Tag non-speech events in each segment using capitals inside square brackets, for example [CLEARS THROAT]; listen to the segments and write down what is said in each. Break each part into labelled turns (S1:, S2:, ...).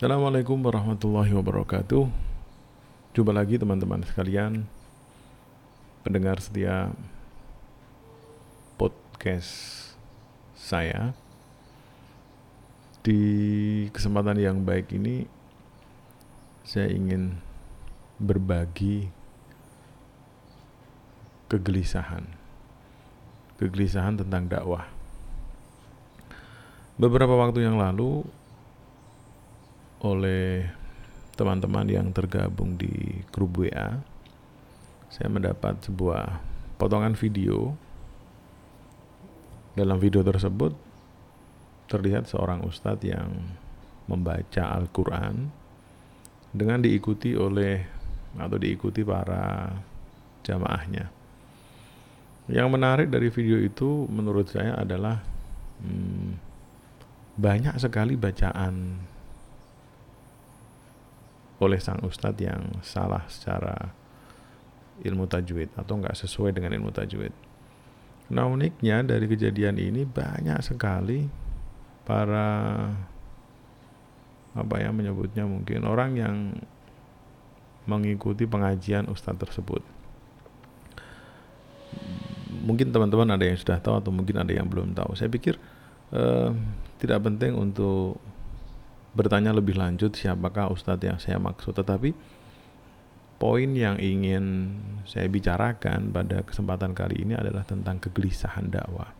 S1: Assalamualaikum warahmatullahi wabarakatuh. Jumpa lagi teman-teman sekalian pendengar setia podcast saya. Di kesempatan yang baik ini saya ingin berbagi kegelisahan. Kegelisahan tentang dakwah. Beberapa waktu yang lalu oleh teman-teman yang tergabung di grup WA, saya mendapat sebuah potongan video. Dalam video tersebut terlihat seorang ustadz yang membaca Al-Quran dengan diikuti oleh atau diikuti para jamaahnya. Yang menarik dari video itu menurut saya adalah hmm, banyak sekali bacaan oleh sang ustadz yang salah secara ilmu tajwid atau nggak sesuai dengan ilmu tajwid. Nah uniknya dari kejadian ini banyak sekali para apa ya menyebutnya mungkin orang yang mengikuti pengajian ustadz tersebut. Mungkin teman-teman ada yang sudah tahu atau mungkin ada yang belum tahu. Saya pikir eh, tidak penting untuk bertanya lebih lanjut siapakah ustadz yang saya maksud. Tetapi poin yang ingin saya bicarakan pada kesempatan kali ini adalah tentang kegelisahan dakwah.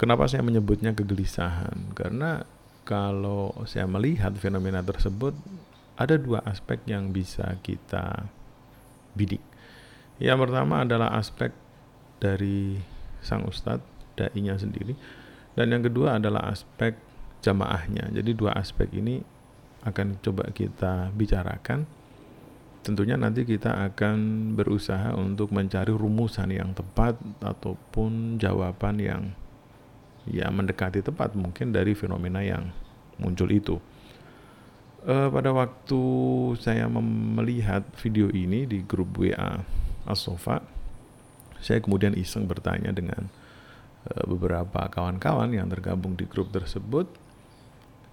S1: Kenapa saya menyebutnya kegelisahan? Karena kalau saya melihat fenomena tersebut ada dua aspek yang bisa kita bidik. Yang pertama adalah aspek dari sang ustadz dai-nya sendiri. Dan yang kedua adalah aspek jamaahnya. Jadi dua aspek ini akan coba kita bicarakan. Tentunya nanti kita akan berusaha untuk mencari rumusan yang tepat ataupun jawaban yang ya mendekati tepat mungkin dari fenomena yang muncul itu. E, pada waktu saya melihat video ini di grup WA Asofa, saya kemudian iseng bertanya dengan e, beberapa kawan-kawan yang tergabung di grup tersebut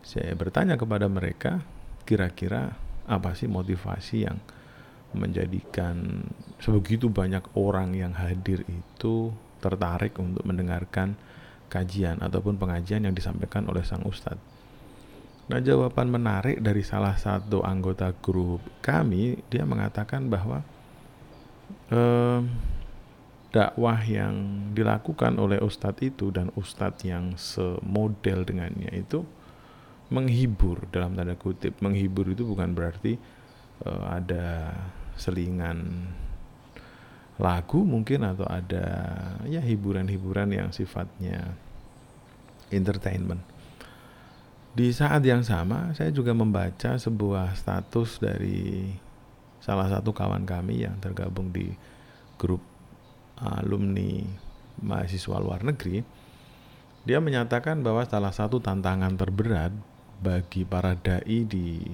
S1: saya bertanya kepada mereka kira-kira apa sih motivasi yang menjadikan sebegitu banyak orang yang hadir itu tertarik untuk mendengarkan kajian ataupun pengajian yang disampaikan oleh sang ustadz. Nah jawaban menarik dari salah satu anggota grup kami dia mengatakan bahwa eh, dakwah yang dilakukan oleh ustadz itu dan ustadz yang semodel dengannya itu menghibur dalam tanda kutip menghibur itu bukan berarti uh, ada selingan lagu mungkin atau ada ya hiburan-hiburan yang sifatnya entertainment. Di saat yang sama saya juga membaca sebuah status dari salah satu kawan kami yang tergabung di grup alumni mahasiswa luar negeri. Dia menyatakan bahwa salah satu tantangan terberat bagi para dai di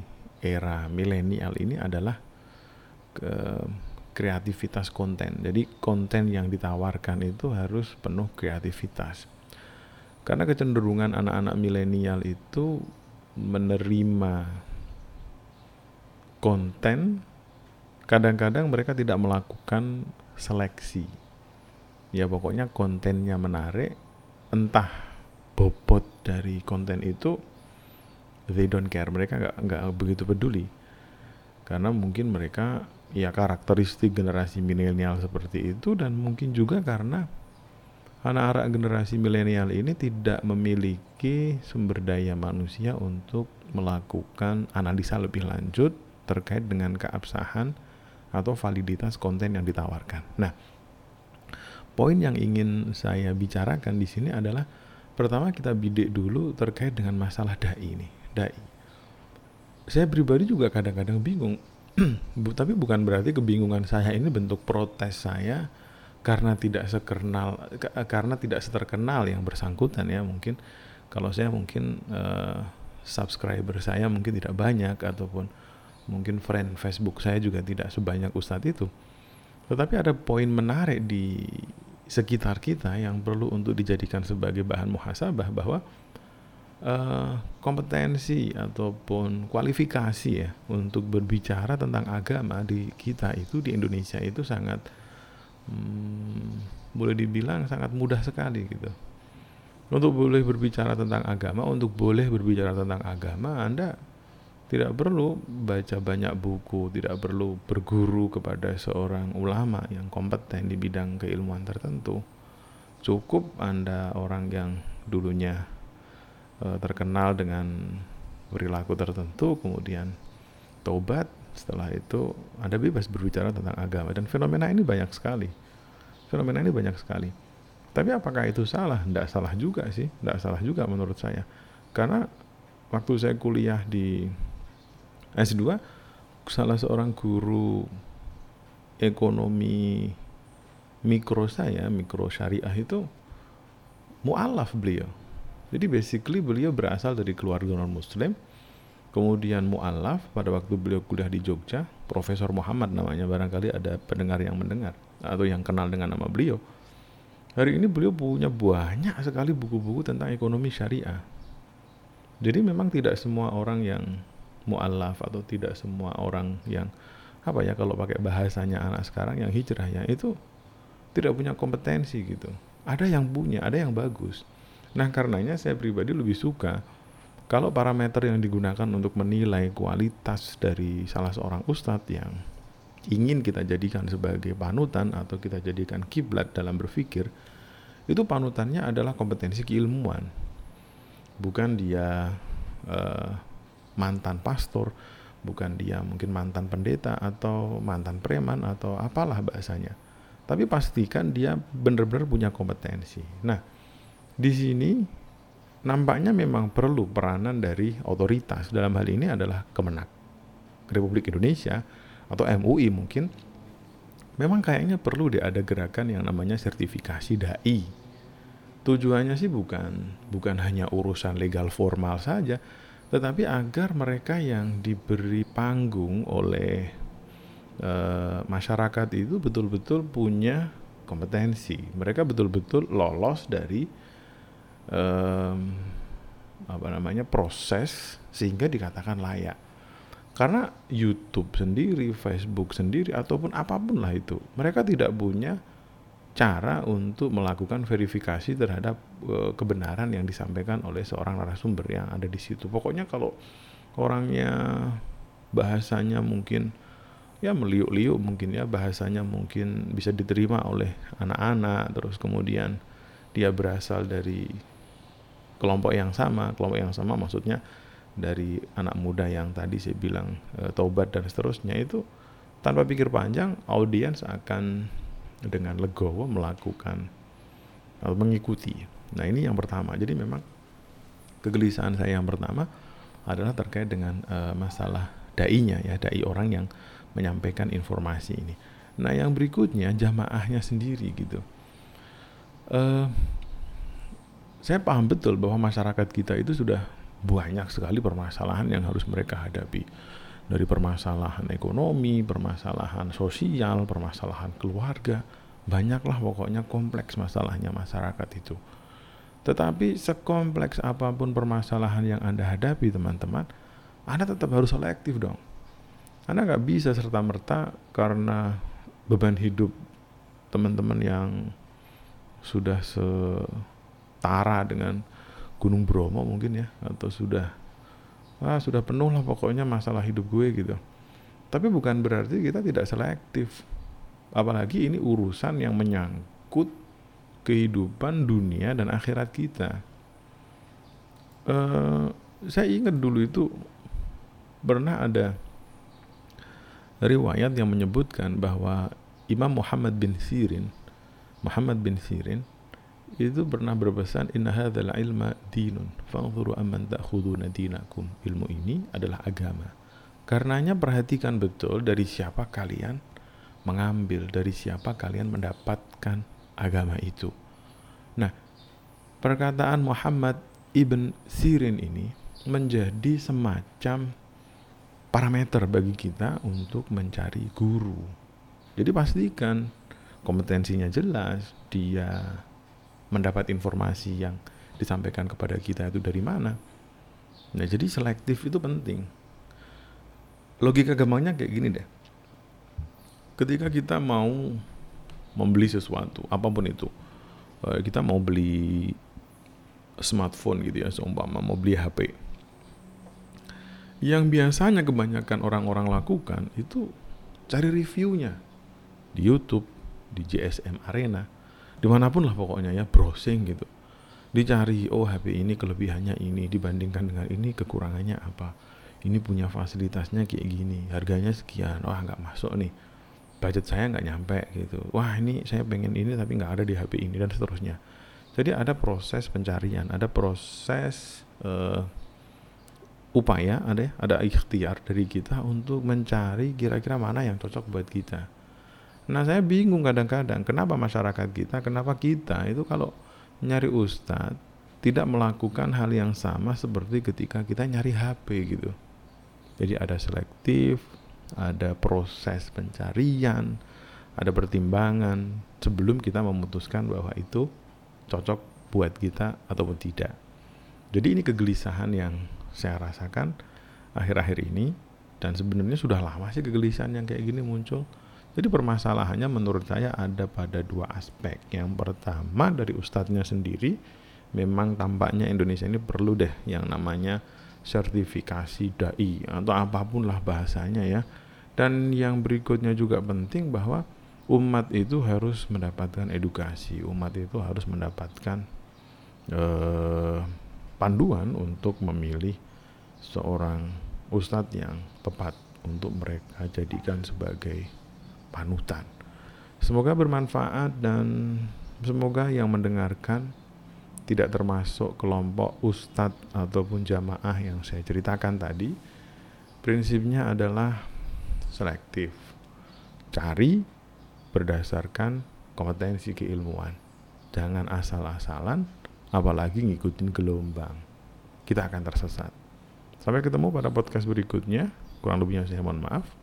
S1: era milenial ini adalah ke kreativitas konten. Jadi konten yang ditawarkan itu harus penuh kreativitas. Karena kecenderungan anak-anak milenial itu menerima konten kadang-kadang mereka tidak melakukan seleksi. Ya pokoknya kontennya menarik, entah bobot dari konten itu they don't care. Mereka nggak nggak begitu peduli. Karena mungkin mereka ya karakteristik generasi milenial seperti itu dan mungkin juga karena anak-anak generasi milenial ini tidak memiliki sumber daya manusia untuk melakukan analisa lebih lanjut terkait dengan keabsahan atau validitas konten yang ditawarkan. Nah, poin yang ingin saya bicarakan di sini adalah pertama kita bidik dulu terkait dengan masalah dai ini dai. Saya pribadi juga kadang-kadang bingung. [CLEARS THROAT] Tapi bukan berarti kebingungan saya ini bentuk protes saya karena tidak sekenal karena tidak seterkenal yang bersangkutan ya mungkin kalau saya mungkin uh, subscriber saya mungkin tidak banyak ataupun mungkin friend Facebook saya juga tidak sebanyak Ustadz itu. Tetapi ada poin menarik di sekitar kita yang perlu untuk dijadikan sebagai bahan muhasabah bahwa uh, kompetensi ataupun kualifikasi ya untuk berbicara tentang agama di kita itu di Indonesia itu sangat hmm, boleh dibilang sangat mudah sekali gitu. Untuk boleh berbicara tentang agama, untuk boleh berbicara tentang agama, Anda tidak perlu baca banyak buku, tidak perlu berguru kepada seorang ulama yang kompeten di bidang keilmuan tertentu. Cukup Anda orang yang dulunya uh, terkenal dengan perilaku tertentu, kemudian tobat, setelah itu Anda bebas berbicara tentang agama dan fenomena ini banyak sekali. Fenomena ini banyak sekali. Tapi apakah itu salah? Tidak salah juga sih, tidak salah juga menurut saya. Karena waktu saya kuliah di S2, salah seorang guru ekonomi mikro saya, mikro syariah itu mu'alaf beliau. Jadi basically beliau berasal dari keluarga non muslim, kemudian mu'alaf pada waktu beliau kuliah di Jogja, Profesor Muhammad namanya, barangkali ada pendengar yang mendengar atau yang kenal dengan nama beliau. Hari ini beliau punya banyak sekali buku-buku tentang ekonomi syariah. Jadi memang tidak semua orang yang mu'alaf atau tidak semua orang yang apa ya kalau pakai bahasanya anak sekarang yang hijrah ya itu tidak punya kompetensi gitu. Ada yang punya, ada yang bagus. Nah karenanya saya pribadi lebih suka kalau parameter yang digunakan untuk menilai kualitas dari salah seorang ustadz yang ingin kita jadikan sebagai panutan atau kita jadikan kiblat dalam berpikir, itu panutannya adalah kompetensi keilmuan. Bukan dia uh, mantan pastor, bukan dia mungkin mantan pendeta atau mantan preman atau apalah bahasanya. Tapi pastikan dia benar-benar punya kompetensi. Nah, di sini nampaknya memang perlu peranan dari otoritas dalam hal ini adalah Kemenak Republik Indonesia atau MUI mungkin memang kayaknya perlu deh ada gerakan yang namanya sertifikasi dai. Tujuannya sih bukan bukan hanya urusan legal formal saja, tetapi agar mereka yang diberi panggung oleh uh, masyarakat itu betul-betul punya kompetensi. Mereka betul-betul lolos dari um, apa namanya proses sehingga dikatakan layak. Karena YouTube sendiri, Facebook sendiri, ataupun apa pun lah itu, mereka tidak punya cara untuk melakukan verifikasi terhadap uh, kebenaran yang disampaikan oleh seorang narasumber yang ada di situ. Pokoknya kalau orangnya bahasanya mungkin ya meliuk-liuk mungkin ya bahasanya mungkin bisa diterima oleh anak-anak terus kemudian dia berasal dari kelompok yang sama, kelompok yang sama maksudnya dari anak muda yang tadi saya bilang e, tobat dan seterusnya itu tanpa pikir panjang audiens akan dengan legowo melakukan atau mengikuti. Nah ini yang pertama. Jadi memang kegelisahan saya yang pertama adalah terkait dengan e, masalah dai-nya ya dai orang yang menyampaikan informasi ini. Nah yang berikutnya jamaahnya sendiri gitu. E, saya paham betul bahwa masyarakat kita itu sudah banyak sekali permasalahan yang harus mereka hadapi dari permasalahan ekonomi, permasalahan sosial, permasalahan keluarga, banyaklah pokoknya kompleks masalahnya masyarakat itu. Tetapi sekompleks apa pun permasalahan yang Anda hadapi teman-teman, Anda tetap harus selektif dong. Anda nggak bisa serta-merta karena beban hidup teman-teman yang sudah setara dengan Gunung Bromo mungkin ya atau sudah ah sudah penuh lah pokoknya masalah hidup gue gitu. Tapi bukan berarti kita tidak selektif. Apalagi ini urusan yang menyangkut kehidupan dunia dan akhirat kita. Uh, saya ingat dulu itu pernah ada riwayat yang menyebutkan bahwa Imam Muhammad bin Sirin Muhammad bin Sirin itu pernah berpesan inna hadzal ilma dinun fanzuru amman ta'khuduna dinakum. Ilmu ini adalah agama. Karenanya perhatikan betul dari siapa kalian mengambil dari siapa kalian mendapatkan agama itu. Nah perkataan Muhammad ibn Sirin ini menjadi semacam parameter bagi kita untuk mencari guru. Jadi pastikan kompetensinya jelas dia mendapat informasi yang disampaikan kepada kita itu dari mana Nah, jadi selektif itu penting. Logika gampangnya kayak gini deh. Ketika kita mau membeli sesuatu, apa pun itu, eh, kita mau beli smartphone gitu ya, seumpama mau beli HP. Yang biasanya kebanyakan orang-orang lakukan itu cari reviewnya di YouTube, di GSM Arena, di mana pun lah pokoknya ya browsing gitu. Dicari oh HP ini kelebihannya ini dibandingkan dengan ini kekurangannya apa? Ini punya fasilitasnya kayak gini harganya sekian wah nggak masuk nih. Budget saya nggak nyampe gitu. Wah ini saya pengen ini tapi nggak ada di HP ini dan seterusnya. Jadi ada proses pencarian ada proses uh, upaya ada ya, ada ikhtiar dari kita untuk mencari kira-kira mana yang cocok buat kita nah saya bingung kadang-kadang kenapa masyarakat kita kenapa kita itu kalau nyari ustadz tidak melakukan hal yang sama seperti ketika kita nyari HP gitu. Jadi ada selektif, ada proses pencarian, ada pertimbangan sebelum kita memutuskan bahwa itu cocok buat kita ataupun tidak. Jadi ini kegelisahan yang saya rasakan akhir-akhir ini dan sebenarnya sudah lama sih kegelisahan yang kayak gini muncul jadi permasalahannya menurut saya ada pada dua aspek. Yang pertama dari ustadznya sendiri, memang tampaknya Indonesia ini perlu deh yang namanya sertifikasi dai atau apa pun lah bahasanya ya. Dan yang berikutnya juga penting bahwa umat itu harus mendapatkan edukasi, umat itu harus mendapatkan eh, panduan untuk memilih seorang ustadz yang tepat untuk mereka jadikan sebagai panutan. Semoga bermanfaat dan semoga yang mendengarkan tidak termasuk kelompok ustadz ataupun jamaah yang saya ceritakan tadi. Prinsipnya adalah selektif. Cari berdasarkan kompetensi keilmuan. Jangan asal-asalan, apalagi ngikutin gelombang. Kita akan tersesat. Sampai ketemu pada podcast berikutnya. Kurang lebihnya saya mohon maaf.